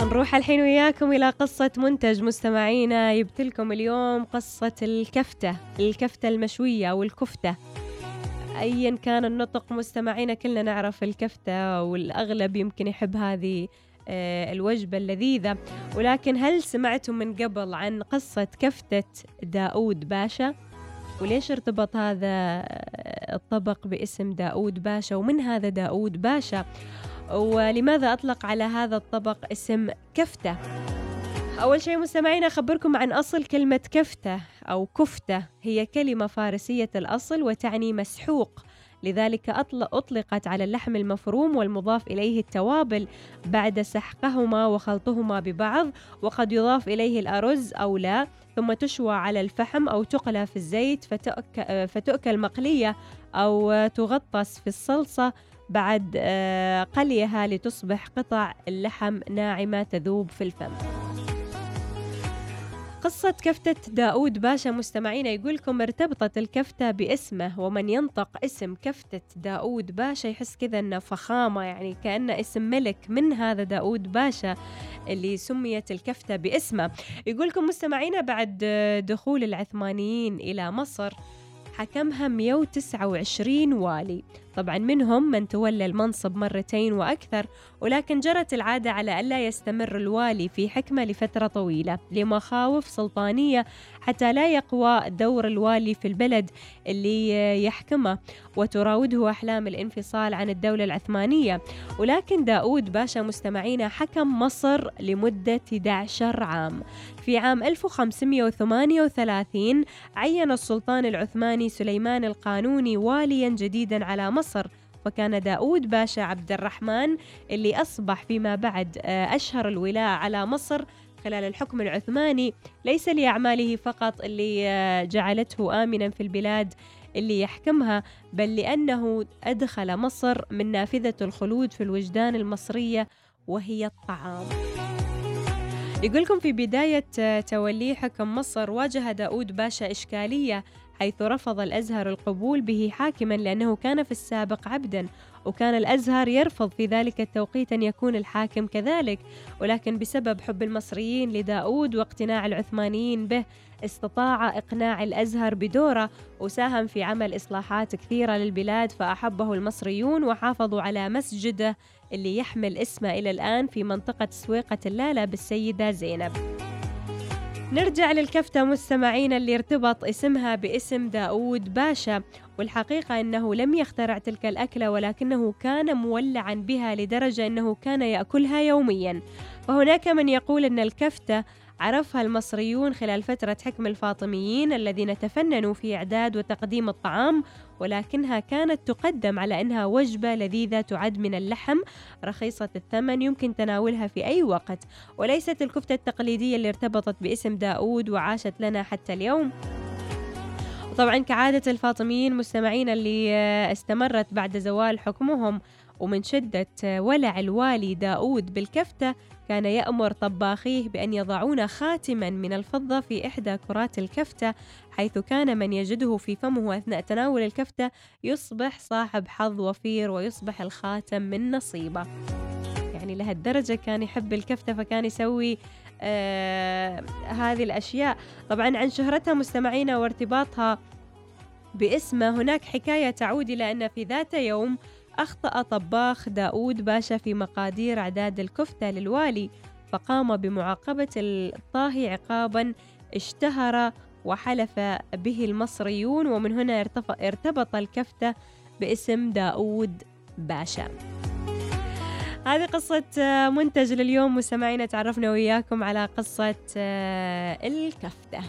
نروح الحين وياكم إلى قصة منتج مستمعينا. جبت لكم اليوم قصة الكفتة الكفتة المشوية أو الكفتة. أيا كان النطق مستمعينا كلنا نعرف الكفتة والأغلب يمكن يحب هذه آه، الوجبة اللذيذة. ولكن هل سمعتم من قبل عن قصة كفتة داود باشا؟ وليش ارتبط هذا آه، الطبق باسم داود باشا؟ ومن هذا داود باشا؟ ولماذا أطلق على هذا الطبق اسم كفتة؟ أول شيء مستمعين أخبركم عن أصل كلمة كفتة أو كفتة. هي كلمة فارسية الأصل وتعني مسحوق. لذلك أطلقت على اللحم المفروم والمضاف إليه التوابل بعد سحقهما وخلطهما ببعض وقد يضاف إليه الأرز أو لا. ثم تشوى على الفحم أو تقلى في الزيت فتؤكل مقلية أو تغطس في الصلصة. بعد آه، قليها لتصبح قطع اللحم ناعمة تذوب في الفم. قصة كفتة داود باشا مستمعينا يقولكم ارتبطت الكفتة باسمه ومن ينطق اسم كفتة داود باشا يحس كذا إنه فخامة يعني كأنه اسم ملك من هذا داود باشا اللي سميت الكفتة باسمه. يقولكم مستمعينا بعد دخول العثمانيين إلى مصر حكمها 129 والي. طبعا منهم من تولى المنصب مرتين وأكثر ولكن جرت العادة على ألا يستمر الوالي في حكمة لفترة طويلة لمخاوف سلطانية حتى لا يقوى دور الوالي في البلد اللي يحكمه وتراوده أحلام الانفصال عن الدولة العثمانية. ولكن داود باشا مستمعينا حكم مصر لمدة 11 عام. في عام 1538 عين السلطان العثماني سليمان القانوني واليا جديدا على مصر وكان داود باشا عبد الرحمن اللي أصبح فيما بعد آه، أشهر الولاة على مصر خلال الحكم العثماني ليس لأعماله فقط اللي آه، جعلته آمنا في البلاد اللي يحكمها بل لأنه أدخل مصر من نافذة الخلود في الوجدان المصرية وهي الطعام. يقولكم في بداية آه، توليه حكم مصر واجه داود باشا إشكالية حيث رفض الأزهر القبول به حاكما لأنه كان في السابق عبدا وكان الأزهر يرفض في ذلك التوقيت أن يكون الحاكم كذلك. ولكن بسبب حب المصريين لداود واقتناع العثمانيين به استطاع إقناع الأزهر بدوره وساهم في عمل إصلاحات كثيرة للبلاد فأحبه المصريون وحافظوا على مسجده اللي يحمل اسمه إلى الآن في منطقة سويقة اللالة بالسيدة زينب. نرجع للكفتة مستمعين اللي ارتبط اسمها باسم داود باشا والحقيقة أنه لم يخترع تلك الأكلة ولكنه كان مولعا بها لدرجة أنه كان يأكلها يوميا. وهناك من يقول أن الكفتة عرفها المصريون خلال فترة حكم الفاطميين الذين تفننوا في إعداد وتقديم الطعام ولكنها كانت تقدم على أنها وجبة لذيذة تعد من اللحم رخيصة الثمن يمكن تناولها في أي وقت. وليست الكفتة التقليدية اللي ارتبطت باسم داود وعاشت لنا حتى اليوم. وطبعا كعادة الفاطميين مستمعين اللي استمرت بعد زوال حكمهم. ومن شدة ولع الوالي داود بالكفتة كان يأمر طباخيه بأن يضعون خاتما من الفضة في إحدى كرات الكفتة حيث كان من يجده في فمه أثناء تناول الكفتة يصبح صاحب حظ وفير ويصبح الخاتم من نصيبه. يعني لهالدرجة كان يحب الكفتة فكان يسوي آه هذه الأشياء. طبعا عن شهرتها مستمعينا وارتباطها باسمه هناك حكاية تعود إلى أن في ذات يوم أخطأ طباخ داود باشا في مقادير أعداد الكفتة للوالي فقام بمعاقبة الطاهي عقابا اشتهر وحلف به المصريون ومن هنا ارتبط الكفتة باسم داود باشا. هذه قصة منتج لليوم مستمعينا تعرفنا وياكم على قصة الكفتة.